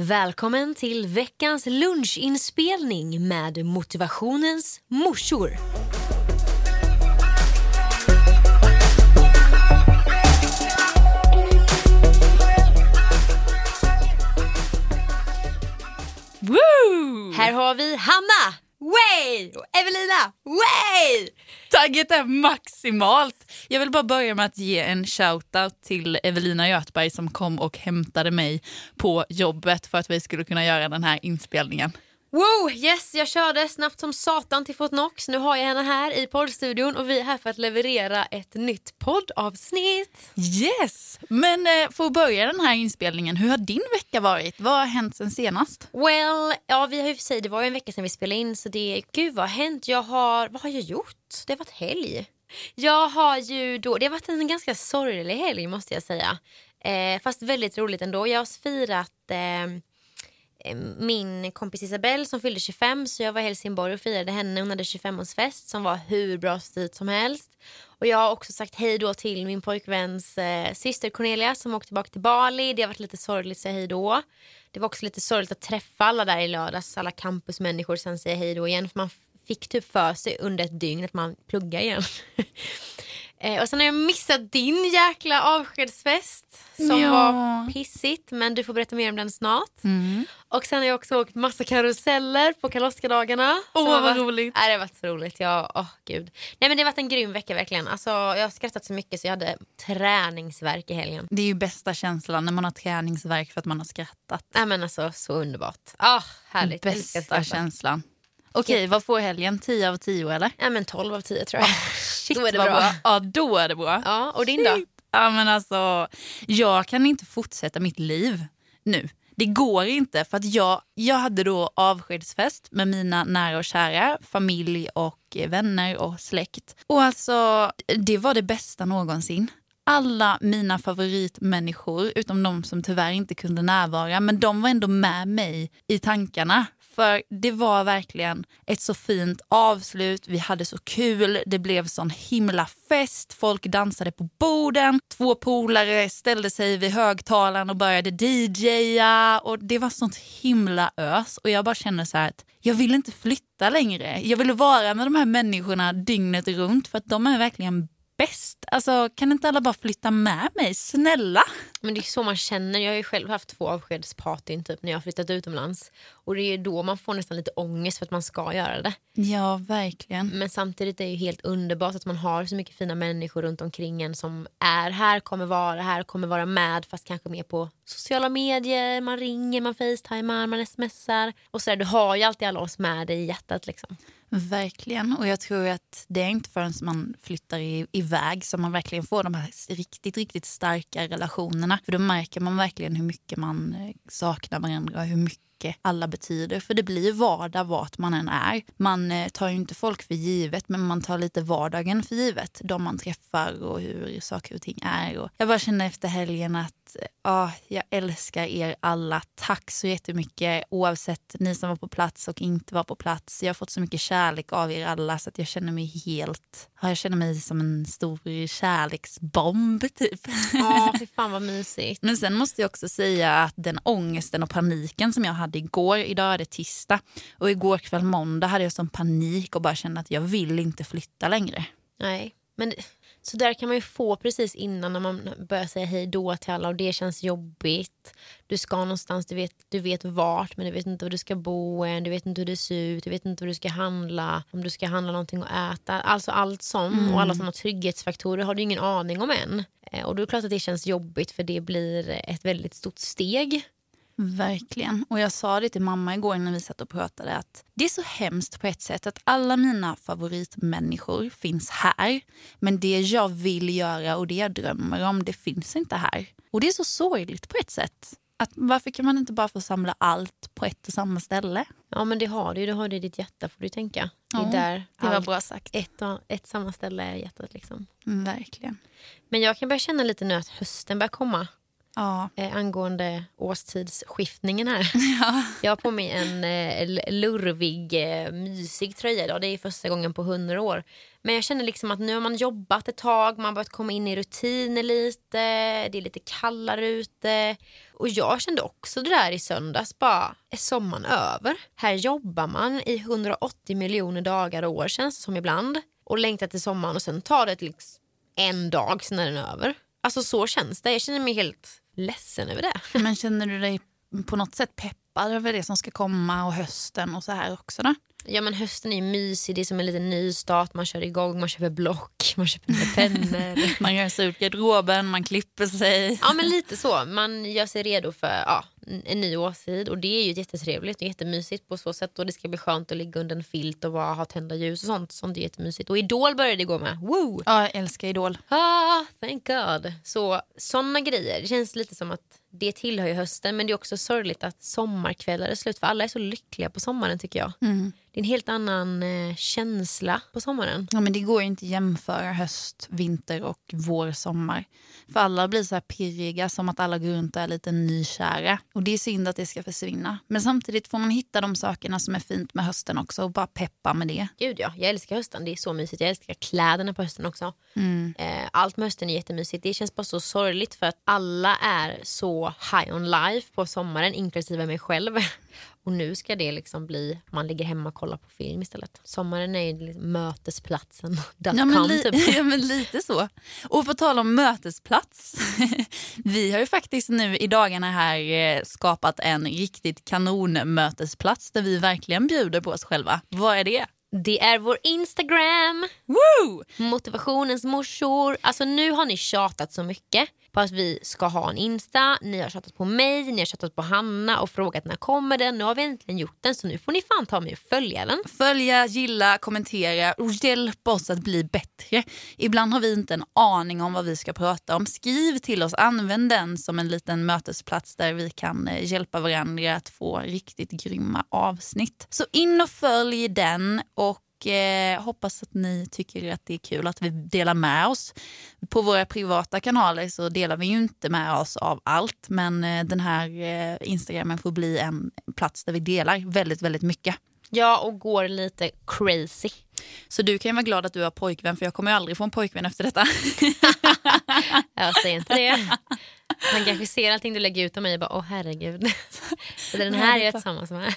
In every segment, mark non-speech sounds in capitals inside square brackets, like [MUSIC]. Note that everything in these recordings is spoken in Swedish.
Välkommen till veckans lunchinspelning med motivationens morsor. Woo! Här har vi Hanna, way! och Evelina, way! Tagget är maximalt. Jag vill bara börja med att ge en shoutout till Evelina Götberg som kom och hämtade mig på jobbet för att vi skulle kunna göra den här inspelningen. Wow, yes, jag körde snabbt som satan till Fortnox. Nu har jag henne här i poddstudion och vi är här för att leverera ett nytt poddavsnitt. Yes! Men eh, för att börja den här inspelningen, hur har din vecka varit? Vad har hänt sen senast? Well, ja vi har ju för sig, det var ju en vecka sedan vi spelade in så det, gud vad har hänt? Jag har, vad har jag gjort? Det har varit helg. Jag har ju då, det har varit en ganska sorglig helg måste jag säga. Eh, fast väldigt roligt ändå. Jag har firat eh, Eh, min kompis Isabelle som fyllde 25 så jag var i Helsingborg och firade henne. Hon hade 25-årsfest som var hur bra styrt som helst. Och jag har också sagt hej då till min pojkväns eh, syster Cornelia som åkte tillbaka till Bali. Det har varit lite sorgligt att säga hej då. Det var också lite sorgligt att träffa alla där i lördags, alla campusmänniskor sen säga hej då igen för man fick typ för sig under ett dygn att man pluggar igen. [LAUGHS] Eh, och sen har jag missat din jäkla avskedsfest som Ja. var pissigt men du får berätta mer om den snart. Mm. Och sen har jag också åkt massa karuseller på Karl-Oskar-dagarna. Åh, har vad varit- roligt. Nej, det har varit så roligt. Ja, åh, gud. Nej, men det har varit en grym vecka verkligen. Alltså, jag har skrattat så mycket så jag hade träningsverk i helgen. Det är ju bästa känslan när man har träningsverk för att man har skrattat. Nej, men alltså, så underbart. Ah, härligt. Bästa känslan. Okej, vad får helgen? 10 av 10 eller? Nej, men 12 av 10 tror jag. Shit, Då är det vad bra. Ja, då är det bra. Ja, och din då? Shit. Ja, men alltså, jag kan inte fortsätta mitt liv nu. Det går inte för att jag, jag hade då avskedsfest med mina nära och kära, familj och eh, vänner och släkt. Och alltså, det var det bästa någonsin. Alla mina favoritmänniskor, utom de som tyvärr inte kunde närvara, men de var ändå med mig i tankarna. För det var verkligen ett så fint avslut, vi hade så kul, det blev sån himla fest, folk dansade på borden, två polare ställde sig vid högtalaren och började DJa och det var sånt himla ös. Och jag bara känner så här att jag vill inte flytta längre. Jag vill vara med de här människorna dygnet runt för att de är verkligen bäst. Alltså kan inte alla bara flytta med mig? Snälla! Men det är så man känner. Jag har ju själv haft två avskedspartyn typ, när jag har flyttat utomlands. Och det är då man får nästan lite ångest för att man ska göra det. Ja, verkligen. Men samtidigt är det helt underbart att man har så mycket fina människor runt omkring en som är här, kommer vara här, kommer vara med fast kanske mer på sociala medier. Man ringer, man facetimar, man smsar. Och så där, du har ju alltid alla oss med dig i hjärtat liksom. Verkligen. Och jag tror att det är inte förrän man flyttar i, iväg som man verkligen får de här riktigt, riktigt starka relationerna. För då märker man verkligen hur mycket man eh, saknar varandra hur mycket alla betyder. För det blir vardag vart man än är. Man eh, tar ju inte folk för givet men man tar lite vardagen för givet. De man träffar och hur saker och ting är. Och jag bara känner efter helgen att ja, jag älskar er alla. Tack så jättemycket oavsett ni som var på plats och inte var på plats. Jag har fått så mycket kärlek av er alla så att jag känner mig helt, ja, jag känner mig som en stor kärleksbomb typ. Ja, fy [LAUGHS] fan vad mysigt. Men sen måste jag också säga att den ångesten och paniken som jag hade igår, idag är det tisdag och igår kväll måndag hade jag sån panik och bara kände att jag vill inte flytta längre. Nej, men så där kan man ju få precis innan när man börjar säga hej då till alla och det känns jobbigt. Du ska någonstans, du vet, du vet vart men du vet inte var du ska bo än, du vet inte hur det ser ut, du vet inte vad du ska handla, om du ska handla någonting att äta. Alltså allt sånt och alla sådana trygghetsfaktorer har du ingen aning om än. Eh, Och då är det klart att det känns jobbigt för det blir ett väldigt stort steg. Verkligen. Och jag sa det till mamma igår när vi satt och pratade att det är så hemskt på ett sätt att alla mina favoritmänniskor finns här. Men det jag vill göra och det jag drömmer om det finns inte här. Och det är så sorgligt på ett sätt. Att varför kan man inte bara få samla allt på ett och samma ställe? Ja men det har du ju, det har du i ditt hjärta får du tänka. Det Ja, där Det var allt- bra sagt. ett, och- ett samma ställe är hjärtat liksom. Mm, verkligen. Men jag kan börja känna lite nu att hösten börjar komma. Ja. eh, angående årstidsskiftningen här. [LAUGHS] Jag har på mig en eh, lurvig, eh, mysig tröja idag. Det är första gången på hundra år. Men jag känner liksom att nu har man jobbat ett tag, man har börjat komma in i rutiner lite, det är lite kallare ute. Och jag kände också det där i söndags, bara är sommaren över? Här jobbar man i 180 miljoner dagar och år känns det som ibland. Och längtar till sommaren och sen tar det liksom en dag, sen är den över. Alltså så känns det. Jag känner mig helt ledsen över det. [LAUGHS] Men känner du dig på något sätt peppad över det som ska komma och hösten och så här också då? Ja men hösten är ju mysig, det är som en liten nystart. Man kör igång, man köper block, [LAUGHS] man köper pennor. Man gör sig ut garderoben, man klipper sig. ja men lite så. Man gör sig redo för ja, en ny årstid och det är ju jättetrevligt och jättemysigt på så sätt. Och det ska bli skönt att ligga under en filt och bara ha tända ljus och sånt. Sånt är jättemysigt. Och Idol började det gå med. Woo! Ja, jag älskar Idol. Ah, thank God. Så såna grejer. Det känns lite som att det tillhör ju hösten men det är också sorgligt att sommarkvällar är slut för alla är så lyckliga på sommaren tycker jag. Det är en helt annan eh, känsla på sommaren. Ja, men det går inte att jämföra höst, vinter och vår, sommar. För alla blir så här pirriga, som att alla går runt och är lite nykära. Och det är synd att det ska försvinna. Men samtidigt får man hitta de sakerna som är fint med hösten också och bara peppa med det. Gud ja, jag älskar hösten. Det är så mysigt. Jag älskar kläderna på hösten också. Eh, allt med hösten är jättemysigt. Det känns bara så sorgligt för att alla är så high on life på sommaren, inklusive mig själv. [LAUGHS] Och nu ska det liksom bli, man ligger hemma och kollar på film istället. Sommaren är ju liksom mötesplatsen. [LAUGHS] Ja men, li- typ. [LAUGHS] ja, men lite så. Och på tal om mötesplats. vi har ju faktiskt nu i dagarna här eh, skapat en riktigt kanonmötesplats där vi verkligen bjuder på oss själva. Vad är det? Det är vår Instagram. Woo! Motivationens morsor. Alltså nu har ni tjatat så mycket att vi ska ha en Insta. Ni har tjatat på mig, ni har tjatat på Hanna och frågat när kommer den. Nu har vi äntligen gjort den så nu får ni fan ta mig och följa den. Följa, gilla, kommentera och hjälp oss att bli bättre. Ibland har vi inte en aning om vad vi ska prata om. Skriv till oss, använd den som en liten mötesplats där vi kan eh, hjälpa varandra att få riktigt grymma avsnitt. Så in och följ den och eh, hoppas att ni tycker att det är kul att vi delar med oss. På våra privata kanaler så delar vi ju inte med oss av allt men eh, den här eh, Instagramen får bli en plats där vi delar väldigt, väldigt mycket. Ja och går lite crazy. Så du kan ju vara glad att du har pojkvän för jag kommer aldrig få en pojkvän efter detta. [LAUGHS] Jag säger inte det. Han kanske ser allting du lägger ut om mig och bara åh herregud. Det är den här jag är tillsammans med.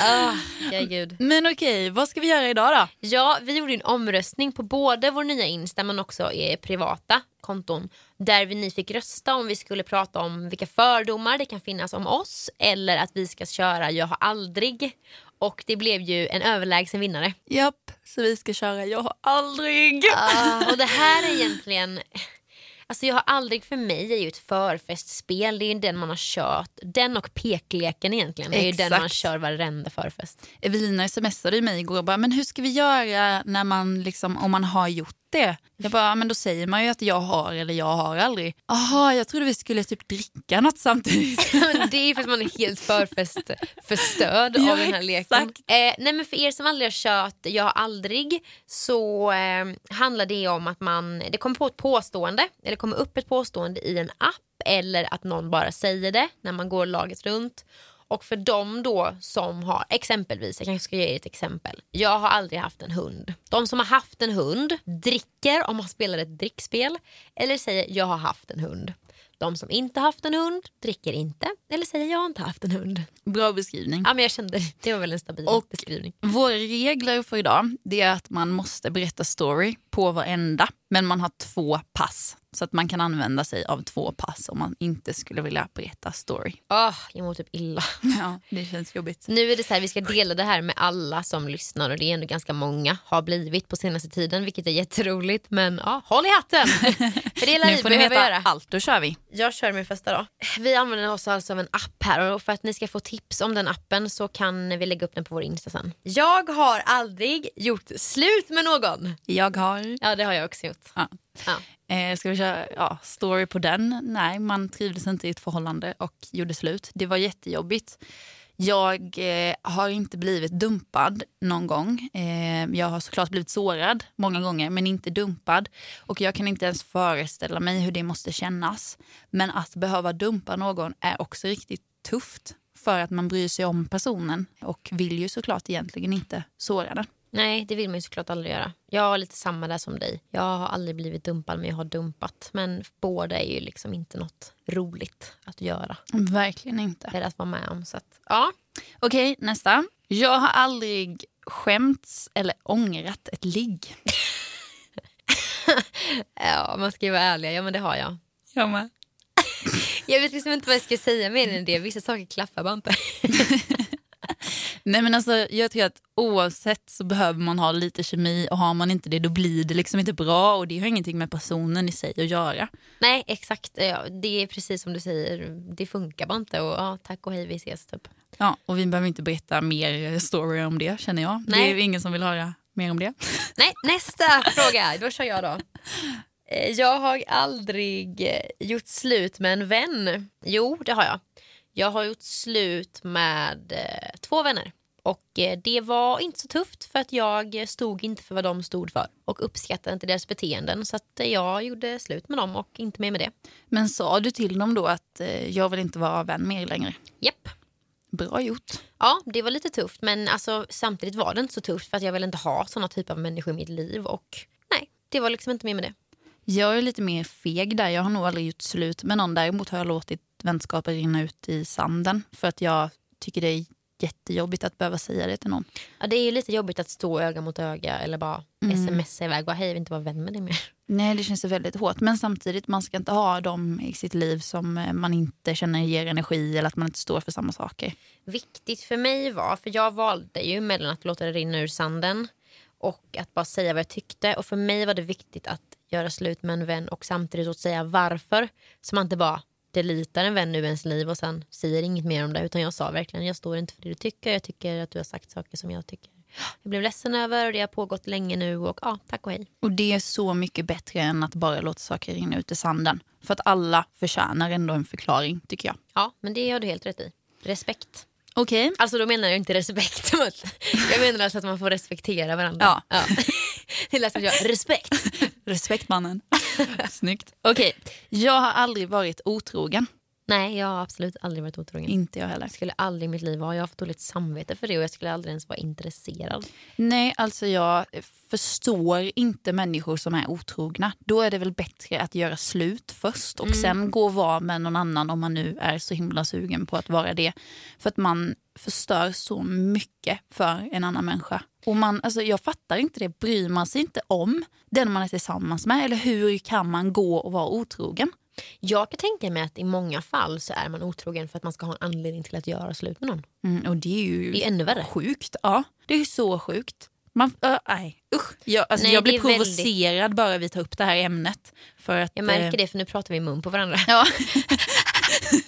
oh, ja, gud. Men okej, vad ska vi göra idag då? Ja, vi gjorde en omröstning på både vår nya Insta men också i privata konton där vi, ni fick rösta om vi skulle prata om vilka fördomar det kan finnas om oss eller att vi ska köra Jag har aldrig. Och det blev ju en överlägsen vinnare. Japp, så vi ska köra Jag har aldrig. Ah, och det här är egentligen... Alltså jag har aldrig för mig är ju ett förfestspel. Det är ju den man har kört. Den och pekleken egentligen. Det är ju den man kör varenda förfest. Evelina smsade mig igår och bara, men hur ska vi göra när man liksom, om man har gjort det? Jag bara, men då säger man ju att jag har eller jag har aldrig. Jaha, jag trodde vi skulle typ dricka något samtidigt. [LAUGHS] det är för att man är helt förfestförstörd Ja, av den här leken. Eh, nej men för er som aldrig har kört Jag har aldrig så eh, handlar det om att man, det kommer på ett påstående, eller kommer upp ett påstående i en app eller att någon bara säger det när man går laget runt. Och för dem då som har, exempelvis, jag kanske ska ge er ett exempel. Jag har aldrig haft en hund. De som har haft en hund dricker om man spelar ett drickspel eller säger jag har haft en hund. De som inte haft en hund dricker inte eller säger jag har inte haft en hund. Bra beskrivning. Ja men jag kände det var väl en stabil Och- beskrivning. Våra regler för idag det är att man måste berätta story på varenda. Men man har två pass. Så att man kan använda sig av två pass om man inte skulle vilja berätta story. Åh, jag mår typ illa. [LAUGHS] Ja, det känns jobbigt. Nu är det så här, vi ska dela det här med alla som lyssnar och det är ändå ganska många har blivit på senaste tiden vilket är jätteroligt men ja, håll i hatten! [LAUGHS] För det är Nu får ni veta göra. allt, då kör vi. Jag kör min första då. Vi använder oss alltså av en app här och för att ni ska få tips om den appen så kan vi lägga upp den på vår Insta sen. Jag har aldrig gjort slut med någon. Jag har... Ja det har jag också gjort. Ja. Ja. Eh, ska vi köra ja, story på den? Nej, man trivdes inte i ett förhållande och gjorde slut. Det var jättejobbigt. Jag eh, har inte blivit dumpad någon gång. Eh, jag har såklart blivit sårad många gånger, men inte dumpad. Och jag kan inte ens föreställa mig hur det måste kännas. Men att behöva dumpa någon är också riktigt tufft för att man bryr sig om personen och vill ju såklart egentligen inte såra den. Nej, det vill man ju såklart aldrig göra. Jag har lite samma där som dig. Jag har aldrig blivit dumpad, men jag har dumpat. Men båda är ju liksom inte något roligt att göra. Verkligen inte. Eller att vara med om. Så att, ja. Okej, nästa. Jag har aldrig skämts eller ångrat ett ligg. [LAUGHS] ja, man ska ju vara ärlig. Ja, men det har jag. Jag med. [LAUGHS] Jag vet liksom inte vad jag ska säga mer än det. Vissa saker klaffar bara inte. [LAUGHS] Nej men alltså jag tror att oavsett så behöver man ha lite kemi och har man inte det då blir det liksom inte bra och det har ingenting med personen i sig att göra. Nej exakt, ja, det är precis som du säger. Det funkar bara inte och ja, tack och hej vi ses typ. Ja och vi behöver inte berätta mer story om det känner jag. Nej. Det är ingen som vill höra mer om det. Nej nästa [LAUGHS] fråga, då kör jag då. Eh, jag har aldrig eh, gjort slut med en vän. Jo, det har jag. Jag har gjort slut med eh, två vänner. Och Det var inte så tufft för att jag stod inte för vad de stod för och uppskattade inte deras beteenden. Så att jag gjorde slut med dem och inte mer med det. Men sa du till dem då att jag vill inte vara vän med er längre? Japp. Bra gjort. Ja, det var lite tufft men alltså, samtidigt var det inte så tufft för att jag vill inte ha såna typer av människor i mitt liv. Och nej, det var liksom inte mer med det. Jag är lite mer feg där. Jag har nog aldrig gjort slut med någon. Däremot har jag låtit vänskaper rinna ut i sanden. För att jag tycker det är jättejobbigt att behöva säga det till någon. Ja, det är lite jobbigt att stå öga mot öga eller bara mm. smsa iväg och hej, jag vill inte vara vän med dig mer. Nej, det känns väldigt hårt. Men samtidigt, man ska inte ha dem i sitt liv som eh, man inte känner ger energi eller att man inte står för samma saker. Viktigt för mig var, för jag valde ju mellan att låta det rinna ur sanden och att bara säga vad jag tyckte. Och för mig var det viktigt att göra slut med en vän och samtidigt säga varför. Så man inte bara delitar en vän ur ens liv och sen säger inget mer om det. Utan jag sa verkligen, jag står inte för det du tycker. Jag tycker att du har sagt saker som jag tycker jag blev ledsen över och det har pågått länge nu och ja, tack och hej. Och det är så mycket bättre än att bara låta saker rinna ut i sanden. För att alla förtjänar ändå en förklaring tycker jag. Ja, men det har du helt rätt i. Respekt. Okej. Okay. Alltså då menar jag inte respekt. [LAUGHS] jag menar alltså att man får respektera varandra. Ja. ja. [LAUGHS] Det lät som jag, respekt. [LAUGHS] respekt mannen. [LAUGHS] Snyggt. Okej, okay. jag har aldrig varit otrogen. Nej, jag har absolut aldrig varit otrogen. Inte jag heller. Jag skulle aldrig i mitt liv vara. Jag har fått dåligt samvete för det och jag skulle aldrig ens vara intresserad. Nej, alltså jag förstår inte människor som är otrogna. Då är det väl bättre att göra slut först och mm. sen gå och vara med någon annan om man nu är så himla sugen på att vara det. För att man förstör så mycket för en annan människa. Och man, alltså jag fattar inte det. Bryr man sig inte om den man är tillsammans med? Eller hur kan man gå och vara otrogen? Jag kan tänka mig att i många fall så är man otrogen för att man ska ha en anledning till att göra slut med någon. Mm, och det är ju det är ännu värre. sjukt. Ja, det är så sjukt. Man, uh, nej, usch. Jag, alltså, nej, jag blir provocerad väldigt... bara vi tar upp det här ämnet. För att, jag märker eh... det för nu pratar vi i mun på varandra. Ja. [LAUGHS]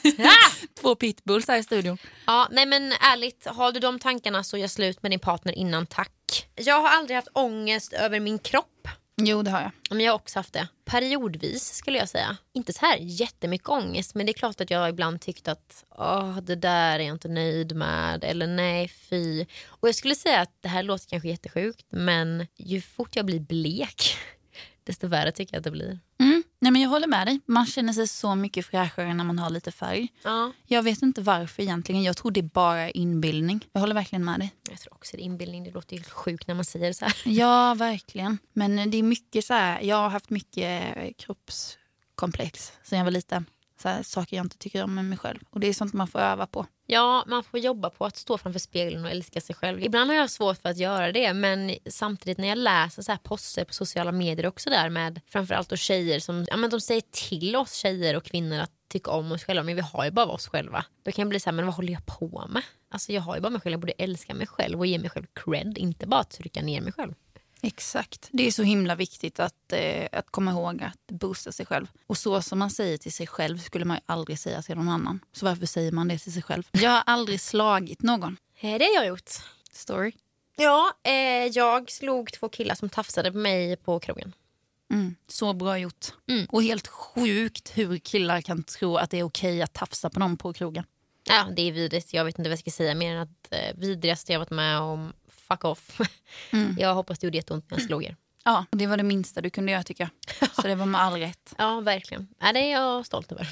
[LAUGHS] Två pitbulls här i studion. Ja, nej men ärligt, har du de tankarna så gör slut med din partner innan tack. Jag har aldrig haft ångest över min kropp. Jo, det har jag. Men jag har också haft det. Periodvis skulle jag säga. Inte så här jättemycket ångest men det är klart att jag ibland tyckt att Åh, det där är jag inte nöjd med eller nej fy. Och jag skulle säga att det här låter kanske jättesjukt men ju fort jag blir blek [LAUGHS] desto värre tycker jag att det blir. Mm. Nej, men jag håller med dig. Man känner sig så mycket fräschare när man har lite färg. Ja. Jag vet inte varför egentligen. Jag tror det är bara inbillning. Jag håller verkligen med dig. Jag tror också det är inbillning. Det låter ju sjukt när man säger det så här. [LAUGHS] Ja, verkligen. Men det är mycket så här. Jag har haft mycket kroppskomplex sen jag var liten så här, saker jag inte tycker om med mig själv. Och det är sånt man får öva på. Ja, man får jobba på att stå framför spegeln och älska sig själv. Ibland har jag svårt för att göra det men samtidigt när jag läser så här poster på sociala medier också där med framförallt då tjejer som ja, men de säger till oss tjejer och kvinnor att tycka om oss själva men vi har ju bara oss själva. Då kan jag bli så här, men vad håller jag på med? Alltså jag har ju bara mig själv, jag borde älska mig själv och ge mig själv cred, inte bara trycka ner mig själv. Exakt. Det är så himla viktigt att, eh, att komma ihåg att boosta sig själv. Och så som man säger till sig själv skulle man ju aldrig säga till någon annan. Så varför säger man det till sig själv? Jag har aldrig slagit någon. Det har jag gjort. Story? Ja, eh, jag slog två killar som tafsade på mig på krogen. Mm, så bra gjort. Mm. Och helt sjukt hur killar kan tro att det är okej att tafsa på någon på krogen. Ja, det är vidrigt. Jag vet inte vad jag ska säga mer än att eh, vidrigaste jag varit med om, fuck off. [LAUGHS] Mm. Jag hoppas det gjorde jätteont när jag slog er. Ja, det var det minsta du kunde göra tycker jag. [LAUGHS] Så det var med all rätt. Ja, verkligen. Ja, det är jag stolt över.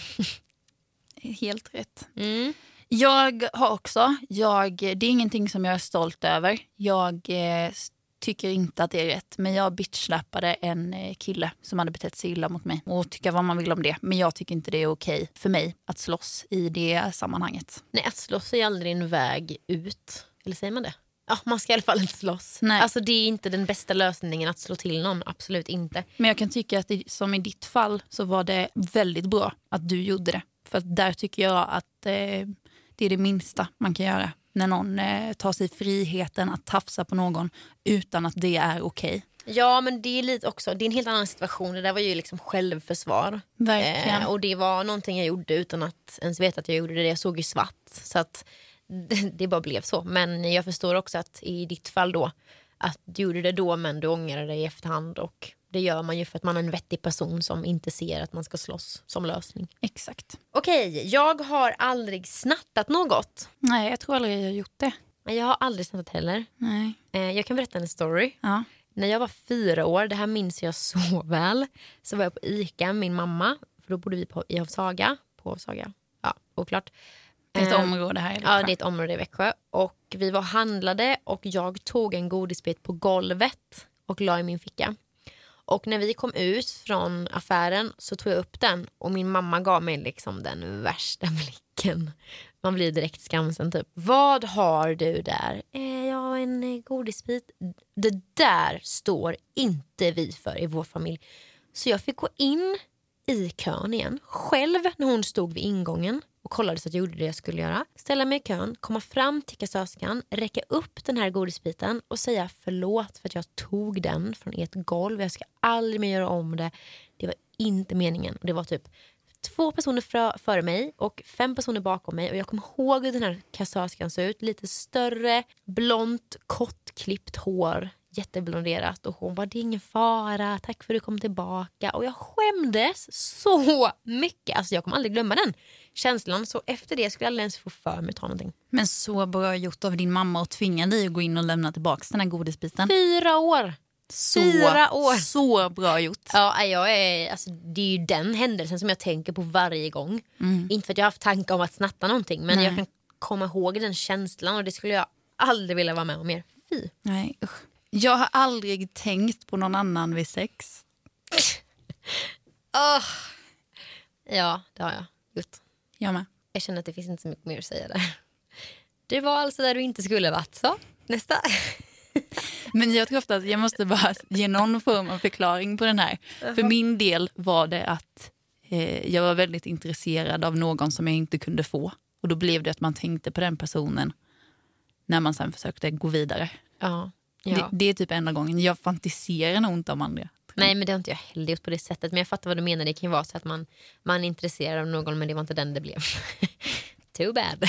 [LAUGHS] Helt rätt. Mm. Jag har också, jag, det är ingenting som jag är stolt över. Jag eh, tycker inte att det är rätt. Men jag bitchsläppade en eh, kille som hade betett sig illa mot mig. Och tycka vad man vill om det. Men jag tycker inte det är okej för mig att slåss i det sammanhanget. Nej, att slåss är aldrig en väg ut. Eller säger man det? Ja, man ska i alla fall inte slåss. Nej. Alltså, det är inte den bästa lösningen att slå till någon. Absolut inte. Men jag kan tycka att det, som i ditt fall så var det väldigt bra att du gjorde det. För där tycker jag att eh, det är det minsta man kan göra. När någon eh, tar sig friheten att tafsa på någon utan att det är okej. Ja, men det är lite också, det är en helt annan situation. Det där var ju liksom självförsvar. Verkligen. Eh, och det var någonting jag gjorde utan att ens veta att jag gjorde det. Jag såg ju svart. Så att [LAUGHS] det, bara blev så. Men jag förstår också att i ditt fall då, att du gjorde det då men du ångrade dig i efterhand. Och det gör man ju för att man är en vettig person som inte ser att man ska slåss som lösning. Exakt. Okej, jag har aldrig snattat något. Nej, jag tror aldrig jag har gjort det. Jag har aldrig snattat heller. Nej. Eh, jag kan berätta en story. Ja. När jag var fyra år, det här minns jag så [LAUGHS] väl, så var jag på Ica med min mamma. För då bodde vi på, i Saga. På Saga? Ja, oklart. Det är ett Eh, område här i Ja, Växjö. det är ett område i Växjö. Och vi var handlade och jag tog en godisbit på golvet och la i min ficka. Och när vi kom ut från affären så tog jag upp den och min mamma gav mig liksom den värsta [LAUGHS] blicken. Man blir direkt skamsen typ. Vad har du där? Eh, jag har en eh, godisbit. Det där står inte vi för i vår familj. Så jag fick gå in i kön igen själv när hon stod vid ingången och kollade så att jag gjorde det jag skulle göra. Ställa mig i kön, komma fram till kassörskan, räcka upp den här godisbiten och säga förlåt för att jag tog den från ert golv. Jag ska aldrig mer göra om det. Det var inte meningen. Det var typ två personer före mig och fem personer bakom mig. Och Jag kommer ihåg hur den här kassörskan såg ut. Lite större, blont, kortklippt hår. Jätteblonderat. Och hon var det är ingen fara, tack för att du kom tillbaka. Och jag skämdes så mycket. Alltså jag kommer aldrig glömma den känslan. Så efter det skulle jag aldrig ens få för mig att ta någonting. Men så bra gjort av din mamma att tvinga dig att gå in och lämna tillbaka den här godisbiten. Fyra år! Så, fyra år. Så bra gjort. Ja, jag är, alltså, det är ju den händelsen som jag tänker på varje gång. Inte för att jag har haft tankar om att snatta någonting men Nej. jag kan komma ihåg den känslan och det skulle jag aldrig vilja vara med om mer. Fy. Nej, usch. Jag har aldrig tänkt på någon annan vid sex. Åh. [LAUGHS] Ja, det har jag gjort. Jag med. Jag känner att det finns inte så mycket mer att säga där. Du var alltså där du inte skulle varit så. Nästa. [LAUGHS] Men jag tror ofta att jag måste bara ge någon form av förklaring på den här. För min del var det att eh, jag var väldigt intresserad av någon som jag inte kunde få. Och då blev det att man tänkte på den personen när man sen försökte gå vidare. Ja. Ja. Det, det är typ enda gången. Jag fantiserar nog inte om andra. Nej men det har inte jag heller gjort på det sättet. Men jag fattar vad du menar. Det kan ju vara så att man, man är intresserad av någon men det var inte den det blev. [LAUGHS] Too bad.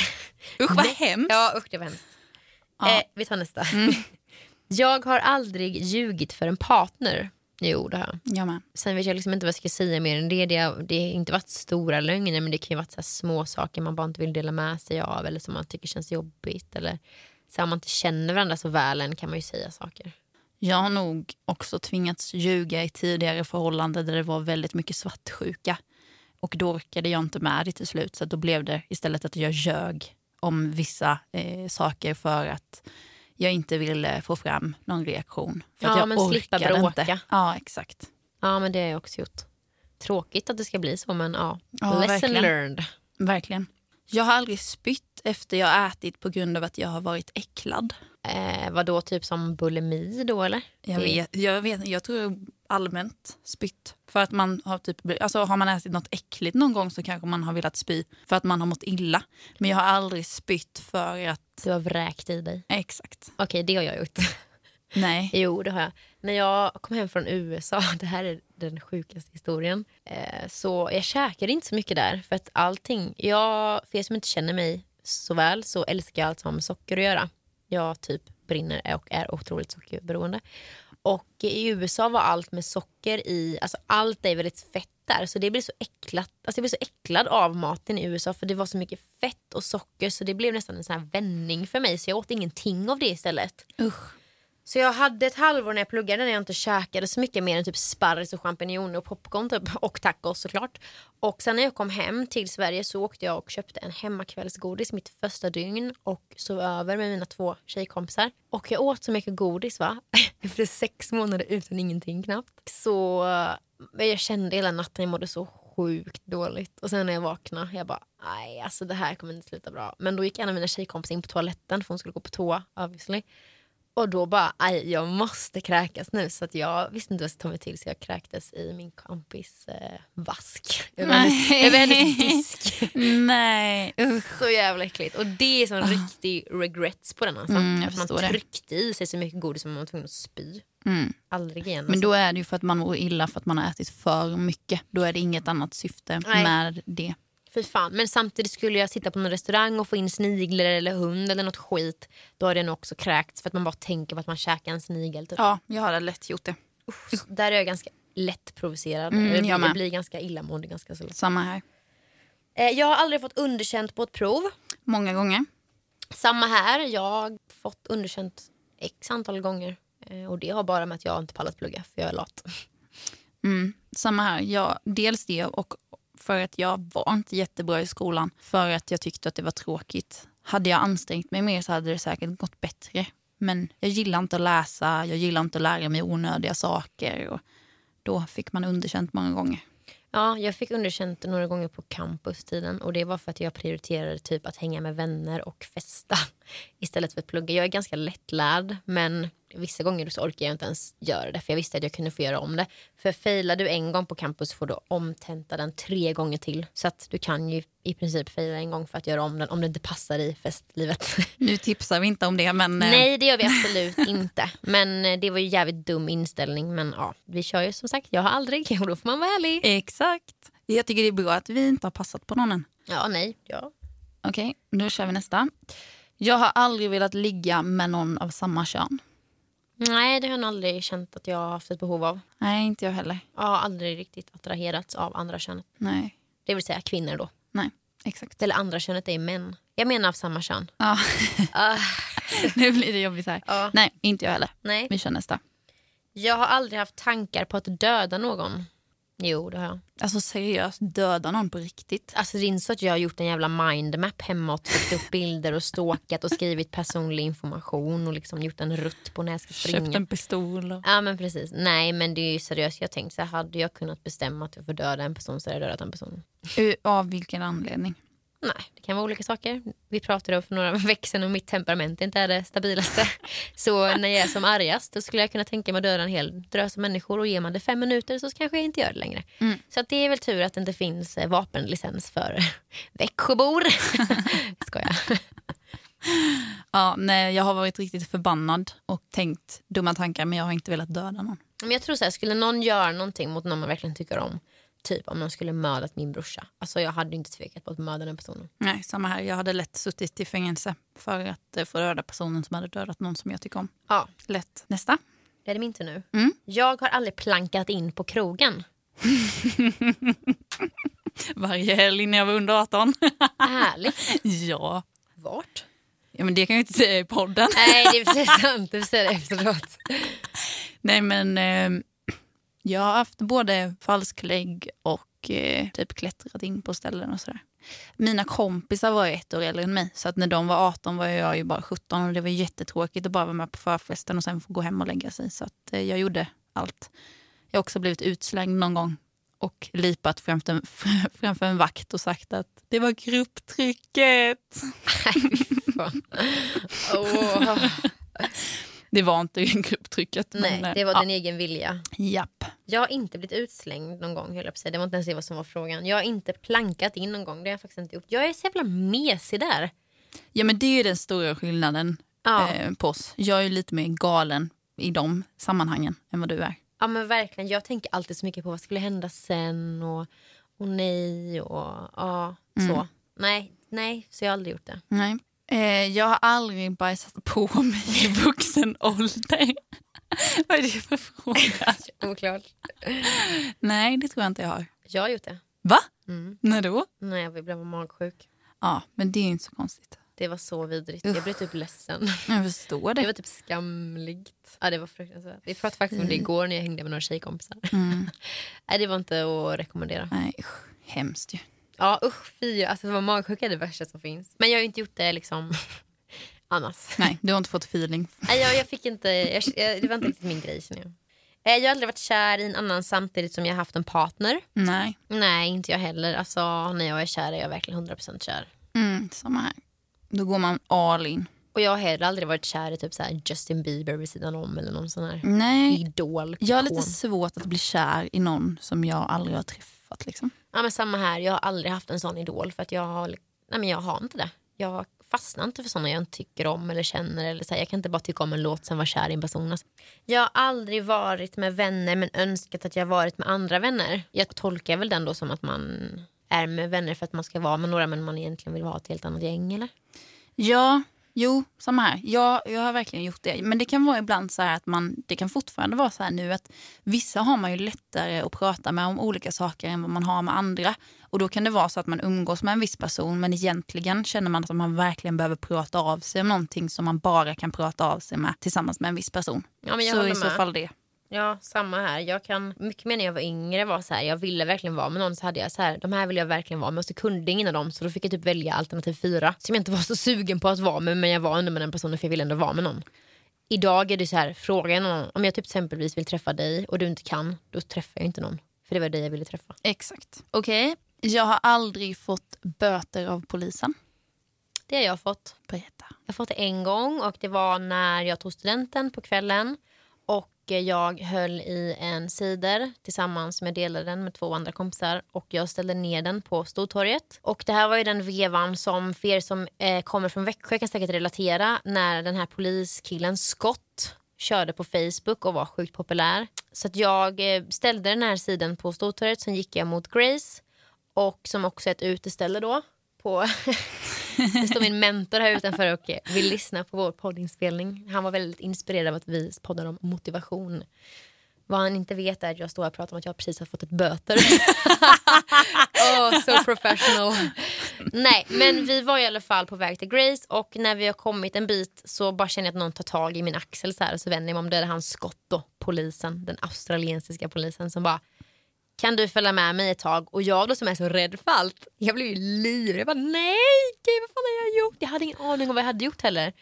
Usch vad hemskt. Ja usch det var hemskt. Ja. Mm. Eh, vi tar nästa. [LAUGHS] Jag har aldrig ljugit för en partner. Jo det har jag. Med. Sen vet jag liksom inte vad jag ska säga mer än det. Det har, det har inte varit stora lögner men det kan ju varit så små saker man bara inte vill dela med sig av eller som man tycker känns jobbigt. Eller så om man inte känner varandra så väl än kan man ju säga saker. Jag har nog också tvingats ljuga i tidigare förhållanden där det var väldigt mycket svartsjuka. Och då orkade jag inte med det till slut så då blev det istället att jag ljög om vissa eh, saker för att jag inte ville få fram någon reaktion. För att Ja, jag men slippa bråka. Inte. Ja, exakt. Ja men det har jag också gjort. Tråkigt att det ska bli så men ja. Ja, Lesson verkligen. learned. Verkligen. Jag har aldrig spytt efter jag ätit på grund av att jag har varit äcklad. Eh, vad då typ som bulimi då eller? Jag, vet, jag, vet, jag tror allmänt spytt. För att man har typ, alltså har man ätit något äckligt någon gång så kanske man har velat spy för att man har mått illa. Men jag har aldrig spytt för att... Du har vräkt i dig. Exakt. Okej det har jag gjort. Nej. [LAUGHS] jo det har jag. När jag kom hem från USA, [LAUGHS] det här är den sjukaste historien. Eh, så jag käkade inte så mycket där för att allting, jag, för er som inte känner mig så väl så älskar jag allt som har med socker att göra. Jag typ brinner och är otroligt sockerberoende. Och i USA var allt med socker i, alltså allt är väldigt fett där. Så det blev så äcklat, alltså jag blev så äcklad av maten i USA för det var så mycket fett och socker så det blev nästan en sån här vändning för mig så jag åt ingenting av det istället. Usch. Så jag hade ett halvår när jag pluggade när jag inte käkade så mycket mer än typ sparris och champinjoner och popcorn typ. [LAUGHS] Och tacos såklart. Och sen när jag kom hem till Sverige så åkte jag och köpte en hemmakvällsgodis mitt första dygn och sov över med mina två tjejkompisar. Och jag åt så mycket godis va. [LAUGHS] Efter sex månader utan ingenting knappt. Så jag kände hela natten, jag mådde så sjukt dåligt. Och sen när jag vaknade, jag bara nej alltså det här kommer inte sluta bra. Men då gick en av mina tjejkompisar in på toaletten för hon skulle gå på toa obviously. Och då bara, aj, jag måste kräkas nu. Så att jag visste inte vad jag skulle ta mig till så jag kräktes i min kompis eh, vask. Över hennes, över hennes disk. Nej. Så jävla äckligt. Och det är sån riktig regrets på den alltså. Mm, att man förstår det. tryckte i sig så mycket godis som man var tvungen att spy. Mm. Aldrig igen. Men alltså. då är det ju för att man mår illa för att man har ätit för mycket. Då är det inget annat syfte Nej. med det. Fy fan. Men samtidigt skulle jag sitta på någon restaurang och få in sniglar eller hund eller något skit. Då jag nog också kräkts för att man bara tänker på att man käkar en snigel. Typ. Ja, jag hade lätt gjort det. Usch, där är jag ganska lätt provocerad. Mm, jag, jag blir, med. jag blir ganska illamående ganska så lätt. Samma här. Eh, Jag har aldrig fått underkänt på ett prov. Många gånger. Samma här. Jag har fått underkänt x antal gånger. Eh, Och det har bara med att jag inte pallat plugga för jag är lat. Mm, samma här. Jag, dels det och för att jag var inte jättebra i skolan. För att jag tyckte att det var tråkigt. Hade jag ansträngt mig mer så hade det säkert gått bättre. Men jag gillar inte att läsa, jag gillar inte att lära mig onödiga saker. Och då fick man underkänt många gånger. Ja, jag fick underkänt några gånger på campustiden och det var för att jag prioriterade typ att hänga med vänner och festa [LAUGHS] istället för att plugga. Jag är ganska lättlärd men vissa gånger så orkar jag inte ens göra det för jag visste att jag kunde få göra om det. För failar du en gång på campus får du omtenta den tre gånger till. Så att du kan ju i princip faila en gång för att göra om den om det inte passar i festlivet. [LAUGHS] Nu tipsar vi inte om det men... eh, Nej det gör vi absolut inte. Men eh, det var ju jävligt dum inställning. Men ja, vi kör ju som sagt, jag har aldrig [LAUGHS] och då får man vara ärlig. Exakt. Jag tycker det är bra att vi inte har passat på någon än. Ja, nej, ja. Okej, då kör vi nästa. Jag har aldrig velat ligga med någon av samma kön. Nej, det har jag nog aldrig känt att jag har haft ett behov av. Nej, inte jag heller. Jag har aldrig riktigt attraherats av andra könet. Nej, Det vill säga kvinnor då. nej, exakt. Eller andra könet är män. Jag menar av samma kön. Ja, Ah, [LAUGHS] nu blir det jobbigt här. Ja. Nej, inte jag heller. nej. Vi kör nästa. Jag har aldrig haft tankar på att döda någon. Jo, det har jag. Alltså seriöst, döda någon på riktigt. Alltså det är inte så att jag har gjort en jävla mindmap hemma och tryckt upp bilder och stalkat och skrivit personlig information och liksom gjort en rutt på när jag ska springa. Köpt en pistol. Och... Ja men precis. Nej men det är ju seriöst. Jag har tänkt så här, hade jag kunnat bestämma att jag får döda en person så hade jag dödat en person. Av vilken anledning? Nej, det kan vara olika saker. Vi pratade för några [LAUGHS] veckor sedan om mitt temperament inte är det stabilaste. [LAUGHS] Så när jag är som argast då skulle jag kunna tänka mig att döda en hel drös människor och ger man det fem minuter så kanske jag inte gör det längre. Mm. Så att det är väl tur att det inte finns eh, vapenlicens för [LAUGHS] Växjöbor. Skojar. Ja, nej, jag har varit riktigt förbannad och tänkt dumma tankar men jag har inte velat döda någon. Men jag tror så här, skulle någon göra någonting mot någon man verkligen tycker om. Typ om någon skulle mördat min brorsa. Alltså jag hade inte tvekat på att mörda den personen. Nej, samma här. Jag hade lätt suttit i fängelse för att eh, få döda personen som hade dödat någon som jag tycker om. Ja, Lätt. Nästa. det är det min tur nu. Mm. Jag har aldrig plankat in på krogen. [LAUGHS] Varje helg när jag var under 18. Härligt. [LAUGHS] ja. Vart? ja, men det kan jag inte säga i podden. Nej, det är [LAUGHS] precis sant. Du säger det efteråt. Nej, men eh, jag har haft både falsklägg och eh, typ klättrat in på ställen och sådär. Mina kompisar var ju ett år äldre än mig, så att när de var 18 var jag ju bara 17 och det var jättetråkigt att bara vara med på förfesten och sen få gå hem och lägga sig. Så att eh, jag gjorde allt. Jag har också blivit utslängd någon gång och lipat framför en, [LAUGHS] framför en vakt och sagt att det var grupptrycket. Fan. [LAUGHS] Åh. [LAUGHS] Det var inte [LAUGHS] grupptrycket. Nej, men, eh, det var ja. din egen vilja. Japp. Jag har inte blivit utslängd någon gång. höll jag på. Det var inte ens det vad som var frågan. Jag har inte plankat in någon gång. Det har jag faktiskt inte gjort. Jag är så jävla mesig där. Ja men det är den stora skillnaden Ja. eh, på oss. Jag är ju lite mer galen i de sammanhangen än vad du är. Ja men verkligen. Jag tänker alltid så mycket på vad skulle hända sen och, och nej och ja, så. Mm. Nej, nej, så jag har aldrig gjort det. Nej. Eh, jag har aldrig bajsat på mig i vuxen ålder. [LAUGHS] Vad är det för fråga? [LAUGHS] Oklart. Nej, det tror jag inte jag har. Jag har gjort det. Va? Mm. När då? När jag blev magsjuk. Ja, men det är inte så konstigt. Det var så vidrigt. Jag blev typ ledsen. [LAUGHS] Jag förstår Det det. var typ skamligt. Ja, det var fruktansvärt. Vi pratade faktiskt om det igår när jag hängde med några tjejkompisar. Mm. Nej, det var inte att rekommendera. Nej, hemskt ju. Ja usch fy, alltså att vara magsjuk är det värsta som finns. Men jag har ju inte gjort det liksom [LAUGHS] annars. Nej, du har inte fått feeling. Nej, jag, jag fick inte, jag, det var inte riktigt min grej känner jag. Eh, Jag har aldrig varit kär i en annan samtidigt som jag har haft en partner. Nej, Nej, inte jag heller. Alltså, när jag är kär är jag verkligen 100% kär. mm, samma här. Då går man all in. Och jag har heller aldrig varit kär i typ så här Justin Bieber vid sidan om eller någon sån här Nej, idol. jag har lite svårt att bli kär i någon som jag aldrig har träffat. Liksom. Ja, men samma här, jag har aldrig haft en sån idol för att jag har, nej, men jag har inte det. Jag fastnar inte för såna jag inte tycker om eller känner. Eller så här, jag kan inte bara tycka om en låt sen vara kär i en person. Alltså. Jag har aldrig varit med vänner men önskat att jag varit med andra vänner. Jag tolkar väl den då som att man är med vänner för att man ska vara med några men man egentligen vill vara ett helt annat gäng eller? Ja, jo, samma här. Jag, jag har verkligen gjort det. Men det kan vara ibland så här att man, det kan fortfarande vara så här nu att vissa har man ju lättare att prata med om olika saker än vad man har med andra. Och då kan det vara så att man umgås med en viss person men egentligen känner man att man verkligen behöver prata av sig om någonting som man bara kan prata av sig med tillsammans med en viss person. Ja, men jag så i så med. fall det. Ja, samma här. Jag kan mycket mer när jag var yngre var så här, jag ville verkligen vara med någon så hade jag så här, de här vill jag verkligen vara med och så kunde ingen av dem så då fick jag typ välja alternativ fyra som jag inte var så sugen på att vara med men jag var ändå med den personen för jag ville ändå vara med någon. Idag är det så här, frågar någon, om jag typ exempelvis vill träffa dig och du inte kan, då träffar jag inte någon. För det var dig jag ville träffa. Exakt. Okej, jag har aldrig fått böter av polisen. Det har jag fått. Berätta. Jag har fått det en gång och det var när jag tog studenten på kvällen. Och jag höll i en cider tillsammans med delade den med två andra kompisar och jag ställde ner den på Stortorget. Och det här var ju den vevan som för er som eh, kommer från Växjö kan säkert relatera när den här poliskillen Scott körde på Facebook och var sjukt populär. Så att jag eh, ställde den här sidan på Stortorget, sen gick jag mot Grace och som också är ett uteställe då på [LAUGHS] det står min mentor här utanför och vill [LAUGHS] lyssna på vår poddinspelning. Han var väldigt inspirerad av att vi poddar om motivation. Vad han inte vet är att jag står och pratar om att jag precis har fått ett böter. [LAUGHS] oh, so professional. Nej, men vi var i alla fall på väg till Grace och när vi har kommit en bit så bara känner jag att någon tar tag i min axel så här och så vänder jag mig om. Det är han Scott då, polisen, den australiensiska polisen som bara kan du följa med mig ett tag? Och jag då som är så rädd för allt, jag blev ju livrädd. Jag bara nej, gud, vad fan har jag gjort? Jag hade ingen aning om vad jag hade gjort heller.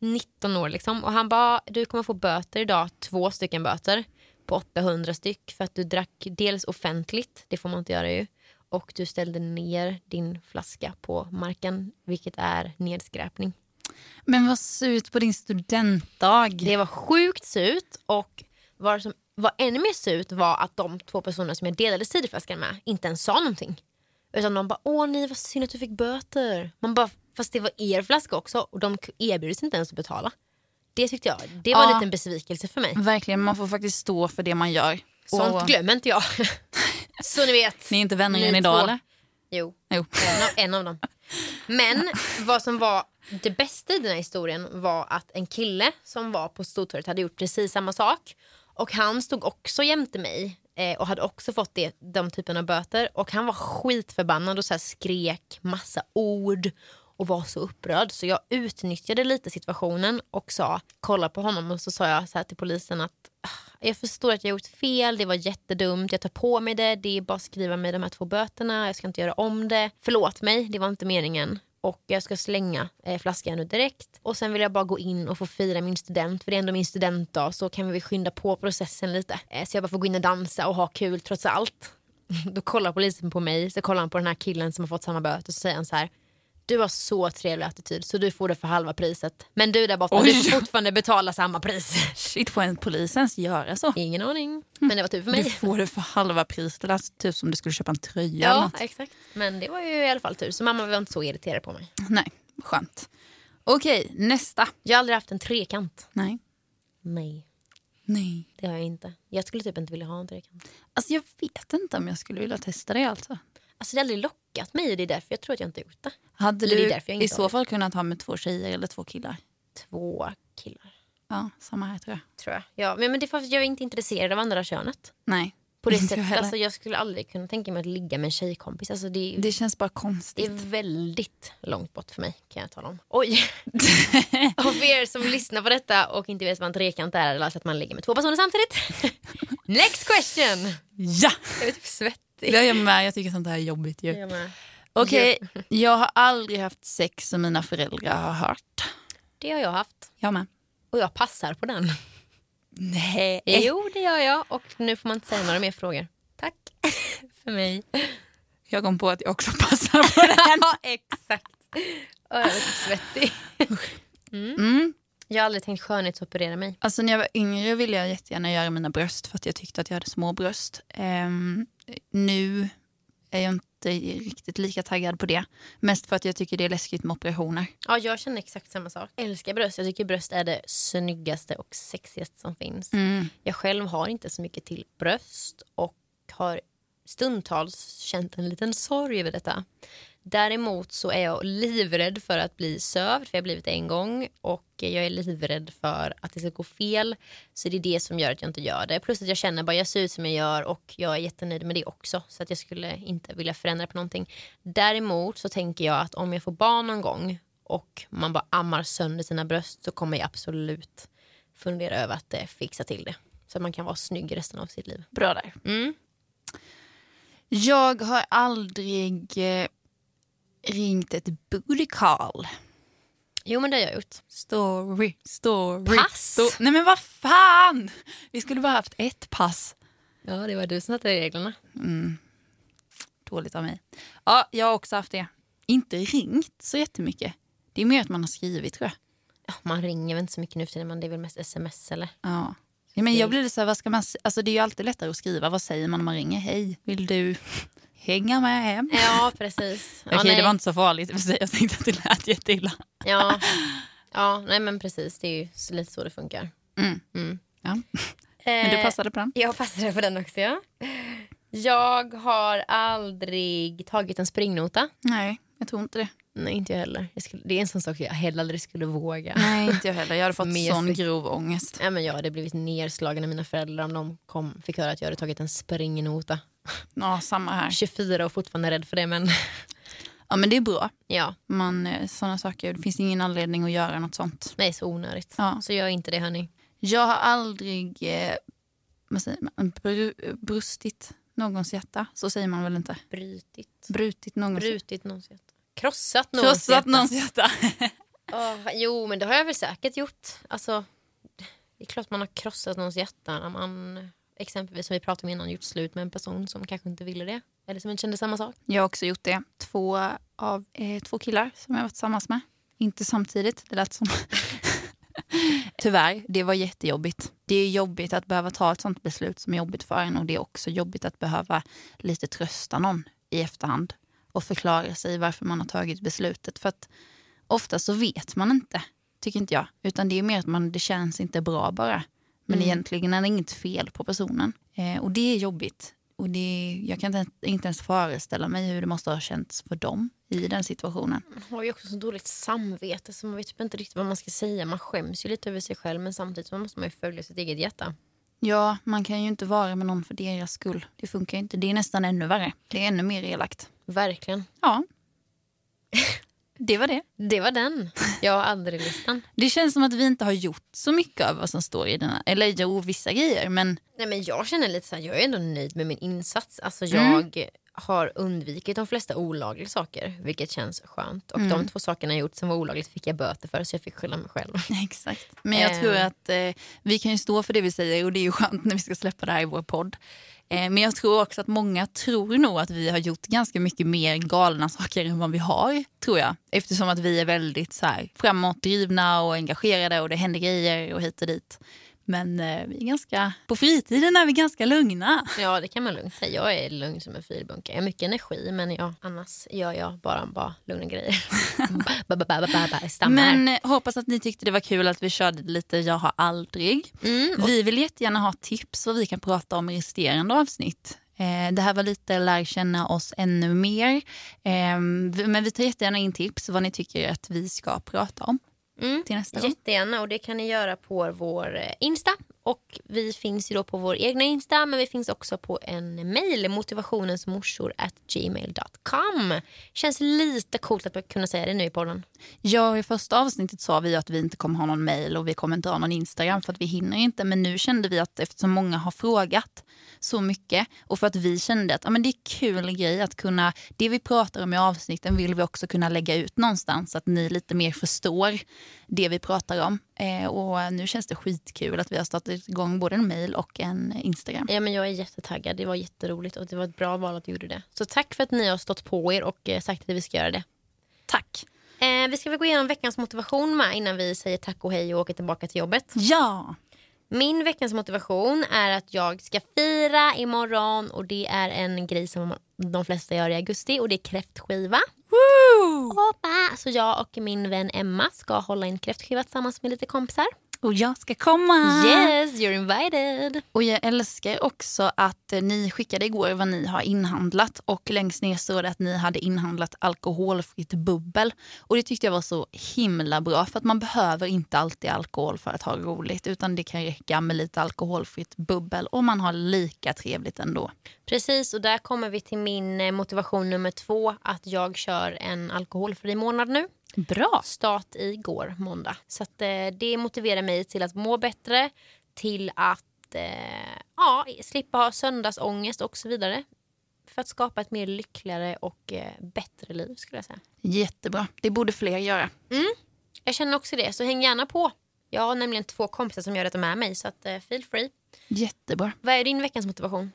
19 år liksom. Och han bara, du kommer få böter idag, två stycken böter på 800 styck för att du drack dels offentligt, det får man inte göra ju, och du ställde ner din flaska på marken, vilket är nedskräpning. Men vad surt på din studentdag. Det var sjukt surt och vad som var ännu mer surt var att de två personerna som jag delade ciderflaskan med inte ens sa någonting. Utan de bara, åh nej vad synd att du fick böter. Man bara, fast det var er flaska också och de erbjöd sig inte ens att betala. Det tyckte jag, det var en Ja. liten besvikelse för mig. Verkligen, man får faktiskt stå för det man gör. Sånt Och- glömmer inte jag. [LAUGHS] Så ni vet. Ni är inte vänner än två. idag eller? Jo, Jo. en av, en av dem. Men vad som var det bästa i den här historien var att en kille som var på Stortorget hade gjort precis samma sak. Och han stod också jämte mig eh, och hade också fått det, de typen av böter. Och han var skitförbannad och så här skrek massa ord och var så upprörd. Så jag utnyttjade lite situationen och sa, kolla på honom och så sa jag så här till polisen att ah, jag förstår att jag gjort fel, det var jättedumt, jag tar på mig det, det är bara att skriva mig de här två böterna, jag ska inte göra om det. Förlåt mig, det var inte meningen. Och jag ska slänga eh, flaskan nu direkt. Och sen vill jag bara gå in och få fira min student, för det är ändå min studentdag, så kan vi skynda på processen lite. Eh, så jag bara får gå in och dansa och ha kul trots allt. [LAUGHS] Då kollar polisen på mig, så kollar han på den här killen som har fått samma böter och så säger han så här. Du har så trevlig attityd så du får det för halva priset. Men du där borta, Oj. du får fortfarande betala samma pris. Shit, får en polis ens göra så? Ingen aning. Men det var tur för Du mig. får det för halva priset. Det lät typ som du skulle köpa en tröja Ja, exakt. Men det var ju i alla fall tur. Så mamma var inte så irriterad på mig. Nej, skönt. Okej, nästa. Jag har aldrig haft en trekant. Nej. Nej, Nej. det har jag inte. Jag skulle typ inte vilja ha en trekant. Alltså jag vet inte om jag skulle vilja testa det alltså. Alltså det har aldrig lockat mig och det är därför jag tror att jag inte har gjort det. Hade det du jag i så fall kunnat ha med två tjejer eller två killar? Två killar. Ja, samma här tror jag. tror jag. Ja, men, men det är för att jag är inte intresserad av andra könet. Nej. På det [LAUGHS] jag sättet. heller. Alltså, jag skulle aldrig kunna tänka mig att ligga med en tjejkompis. Alltså, det, är, Det känns bara det konstigt. är väldigt långt bort för mig kan jag tala om. Oj! [LAUGHS] och för er som lyssnar på detta och inte vet vad en trekant är eller alltså att man ligger med två personer samtidigt. [LAUGHS] Next question! ja! Jag är typ svettig. Det är jag med. Jag tycker sånt här är jobbigt ju. Jag med. Okej, jag har aldrig haft sex som mina föräldrar har hört. Det har jag haft. Jag med. Och jag passar på den. Nej. Jo, det gör jag. Och nu får man inte säga några mer frågor. Tack [LAUGHS] för mig. Jag kom på att jag också passar på den. [LAUGHS] ja, exakt. Och jag är svettig. Mm. Jag har aldrig tänkt skönhetsoperera mig. Alltså när jag var yngre ville jag jättegärna göra mina bröst för att jag tyckte att jag hade små bröst. Ehm, nu är jag inte riktigt lika taggad på det. Mest för att jag tycker det är läskigt med operationer. Ja, jag känner exakt samma sak. Älskar bröst. Jag tycker bröst är det snyggaste och sexigaste som finns. Jag själv har inte så mycket till bröst och har stundtals känt en liten sorg över detta. Däremot så är jag livrädd för att bli sövd, för jag har blivit det en gång. Och jag är livrädd för att det ska gå fel. Så det är det som gör att jag inte gör det. Plus att jag känner bara jag ser ut som jag gör och jag är jättenöjd med det också. Så att jag skulle inte vilja förändra på någonting. Däremot så tänker jag att om jag får barn någon gång och man bara ammar sönder sina bröst så kommer jag absolut fundera över att eh, fixa till det. Så att man kan vara snygg resten av sitt liv. Bra där. Mm. Jag har aldrig eh, ringt ett booty call. Jo men det har jag gjort. Story, story. Pass. sto- Nej men vad fan! Vi skulle bara haft ett pass. Ja det var du som satte reglerna. Dåligt av mig. Ja, jag har också haft det. Inte ringt så jättemycket. Det är mer att man har skrivit tror jag. Ja, man ringer väl inte så mycket nu för tiden men det är väl mest sms eller? Ja. Ja, men jag blir så här, vad ska man, alltså det är ju alltid lättare att skriva. Vad säger man om man ringer? Hej, vill du hänga med hem? Ja precis. [LAUGHS] Ja, Okej, det nej. var inte så farligt. i och för sig. Jag tänkte att det lät jätteilla. Ja. [LAUGHS] ja, nej men precis. Det är ju så- lite så det funkar. Mm. Mm. Ja. Men du Eh, passade på den? Jag passade på den också ja. Jag har aldrig tagit en springnota. Nej, jag tror inte det. Nej inte jag heller. Jag skulle, det är en sån sak jag heller aldrig skulle våga. Nej, inte jag heller. Jag hade fått [LAUGHS] Mer sån grov ångest. Ja, men jag hade blivit nedslagen av mina föräldrar om de kom, fick höra att jag hade tagit en springnota. Ja, samma här. 24 och fortfarande rädd för det men Ja, men det är bra. ja, Man, eh, såna saker, det finns ingen anledning att göra något sånt. nej så onödigt. Ja. Så gör inte det hörni. Jag har aldrig eh, vad säger man, bru, brustit någons hjärta. Så säger man väl inte? Brutit. Brutit någons. Brutit någons hjärta. Krossat någons Krossat hjärta. någons hjärta. [LAUGHS] Åh, jo, men det har jag väl säkert gjort. Alltså, det är klart man har krossat någons hjärta när man exempelvis som vi pratade om innan gjort slut med en person som kanske inte ville det. Eller som inte kände samma sak. Jag har också gjort det. Två av eh, två killar som jag varit tillsammans med. Inte samtidigt, det lät som. [LAUGHS] Tyvärr, det var jättejobbigt. Det är jobbigt att behöva ta ett sånt beslut som är jobbigt för en och det är också jobbigt att behöva lite trösta någon i efterhand och förklara sig varför man har tagit beslutet. För att ofta så vet man inte, tycker inte jag. Utan det är mer att man, det känns inte bra bara. Men egentligen är det inget fel på personen. Eh, och det är jobbigt. Och det, jag kan inte, inte ens föreställa mig hur det måste ha känts för dem i den situationen. Man har ju också så dåligt samvete så man vet typ inte riktigt vad man ska säga. Man skäms ju lite över sig själv men samtidigt så måste man ju följa sitt eget hjärta. Ja, man kan ju inte vara med någon för deras skull. Det funkar ju inte. Det är nästan ännu värre. Det är ännu mer elakt. Verkligen. Ja. [LAUGHS] Det var det. Det var den. Jag har aldrig listan. [LAUGHS] Det känns som att vi inte har gjort så mycket av vad som står i den här. Eller jo, vissa grejer, men Nej, men jag känner lite så här, jag är ändå nöjd med min insats. Alltså, jag har undvikit de flesta olagliga saker, vilket känns skönt. Och de två sakerna jag gjort som var olagligt fick jag böter för, så jag fick skylla mig själv. [LAUGHS] Exakt. Men jag Eh. tror att eh, vi kan ju stå för det vi säger och det är ju skönt när vi ska släppa det här i vår podd. Eh, men jag tror också att många tror nog att vi har gjort ganska mycket mer galna saker än vad vi har, tror jag. Eftersom att vi är väldigt så här, framåtdrivna och engagerade och det händer grejer och hit och dit. Men eh, vi är ganska, på fritiden är vi ganska lugna. Ja, det kan man lugnt säga. Jag är lugn som en filbunke. Jag har mycket energi, men ja, annars gör jag bara, bara lugna grejer. [LAUGHS] ba, ba, ba. Men eh, hoppas att ni tyckte det var kul att vi körde lite Jag har aldrig. Mm, Vi vill jättegärna ha tips vad vi kan prata om i resterande avsnitt. Eh, det här var lite lär känna oss ännu mer. Eh, vi- men vi tar jättegärna in tips vad ni tycker att vi ska prata om. Mm. till nästa gång. Jättegärna och det kan ni göra på vår eh, Insta. Och vi finns ju då på vår egna Insta men vi finns också på en mail motivationensmorsor@gmail.com. Känns lite coolt att kunna säga det nu i podden. Ja, i första avsnittet sa vi att vi inte kommer ha någon mail och vi kommer inte ha någon Instagram för att vi hinner inte. Men nu kände vi att eftersom många har frågat så mycket och för att vi kände att ja, men det är kul grej att kunna, det vi pratar om i avsnitten vill vi också kunna lägga ut någonstans så att ni lite mer förstår det vi pratar om. Eh, och nu känns det skitkul att vi har startat igång både en mail och en Instagram. Ja, men jag är jättetaggad. Det var jätteroligt och det var ett bra val att du gjorde det. Så tack för att ni har stått på er och eh, sagt att vi ska göra det. Tack! Eh, vi ska väl gå igenom veckans motivation med innan vi säger tack och hej och åker tillbaka till jobbet. Ja! Min veckans motivation är att jag ska fira imorgon och det är en grej som de flesta gör i augusti och det är kräftskiva. Woo! Hoppa! Så jag och min vän Emma ska hålla en kräftskiva tillsammans med lite kompisar. Och jag ska komma! Yes, you're invited! Och jag älskar också att eh, ni skickade igår vad ni har inhandlat och längst ner står det att ni hade inhandlat alkoholfritt bubbel. Och det tyckte jag var så himla bra för att man behöver inte alltid alkohol för att ha roligt utan det kan räcka med lite alkoholfritt bubbel och man har lika trevligt ändå. Precis, och där kommer vi till min eh, motivation nummer två att jag kör en alkoholfri månad nu. Bra! Start igår, måndag. Så att, eh, det motiverar mig till att må bättre, till att eh, ja, slippa ha söndagsångest och så vidare. För att skapa ett mer lyckligare och eh, bättre liv skulle jag säga. Jättebra. Det borde fler göra. Jag känner också det, så häng gärna på. Jag har nämligen två kompisar som gör detta med mig, så att, eh, feel free. Jättebra. Vad är din veckans motivation?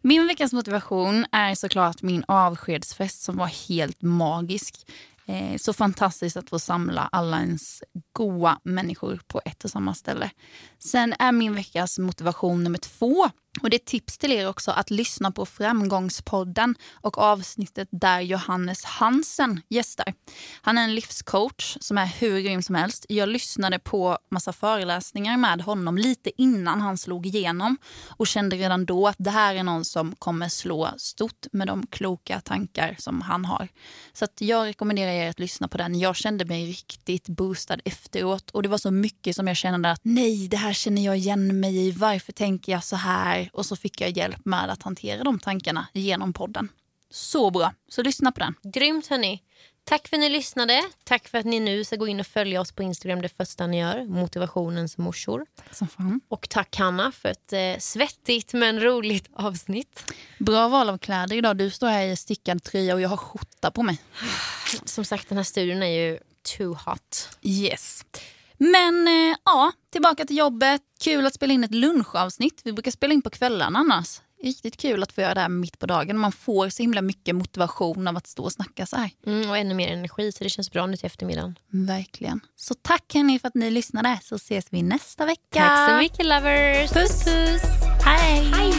Min veckans motivation är såklart min avskedsfest som var helt magisk. Eh, så fantastiskt att få samla alla ens goa människor på ett och samma ställe. Sen är min veckas motivation nummer två. Och det är ett tips till er också att lyssna på Framgångspodden och avsnittet där Johannes Hansen gästar. Han är en livscoach som är hur grym som helst. Jag lyssnade på massa föreläsningar med honom lite innan han slog igenom och kände redan då att det här är någon som kommer slå stort med de kloka tankar som han har. Så att jag rekommenderar er att lyssna på den. Jag kände mig riktigt boostad efteråt och det var så mycket som jag kände att nej, det här känner jag igen mig i. Varför tänker jag så här? Och så fick jag hjälp med att hantera de tankarna genom podden. Så bra, så lyssna på den. Grymt hörni. Tack för att ni lyssnade. Tack för att ni nu ska gå in och följa oss på Instagram det första ni gör. Motivationens morsor. Som fan. Och tack Hanna för ett eh, svettigt men roligt avsnitt. Bra val av kläder idag. Du står här i stickad tröja och jag har skjorta på mig. Som sagt den här studion är ju too hot. Yes. Men eh, ja, tillbaka till jobbet. Kul att spela in ett lunchavsnitt. Vi brukar spela in på kvällarna annars. Riktigt kul att få göra det här mitt på dagen. Man får så himla mycket motivation av att stå och snacka så här. Mm, och ännu mer energi så det känns bra nu till eftermiddagen. Verkligen. Så tack hörni för att ni lyssnade så ses vi nästa vecka. Tack så mycket lovers. Puss. puss. Hej. Hej.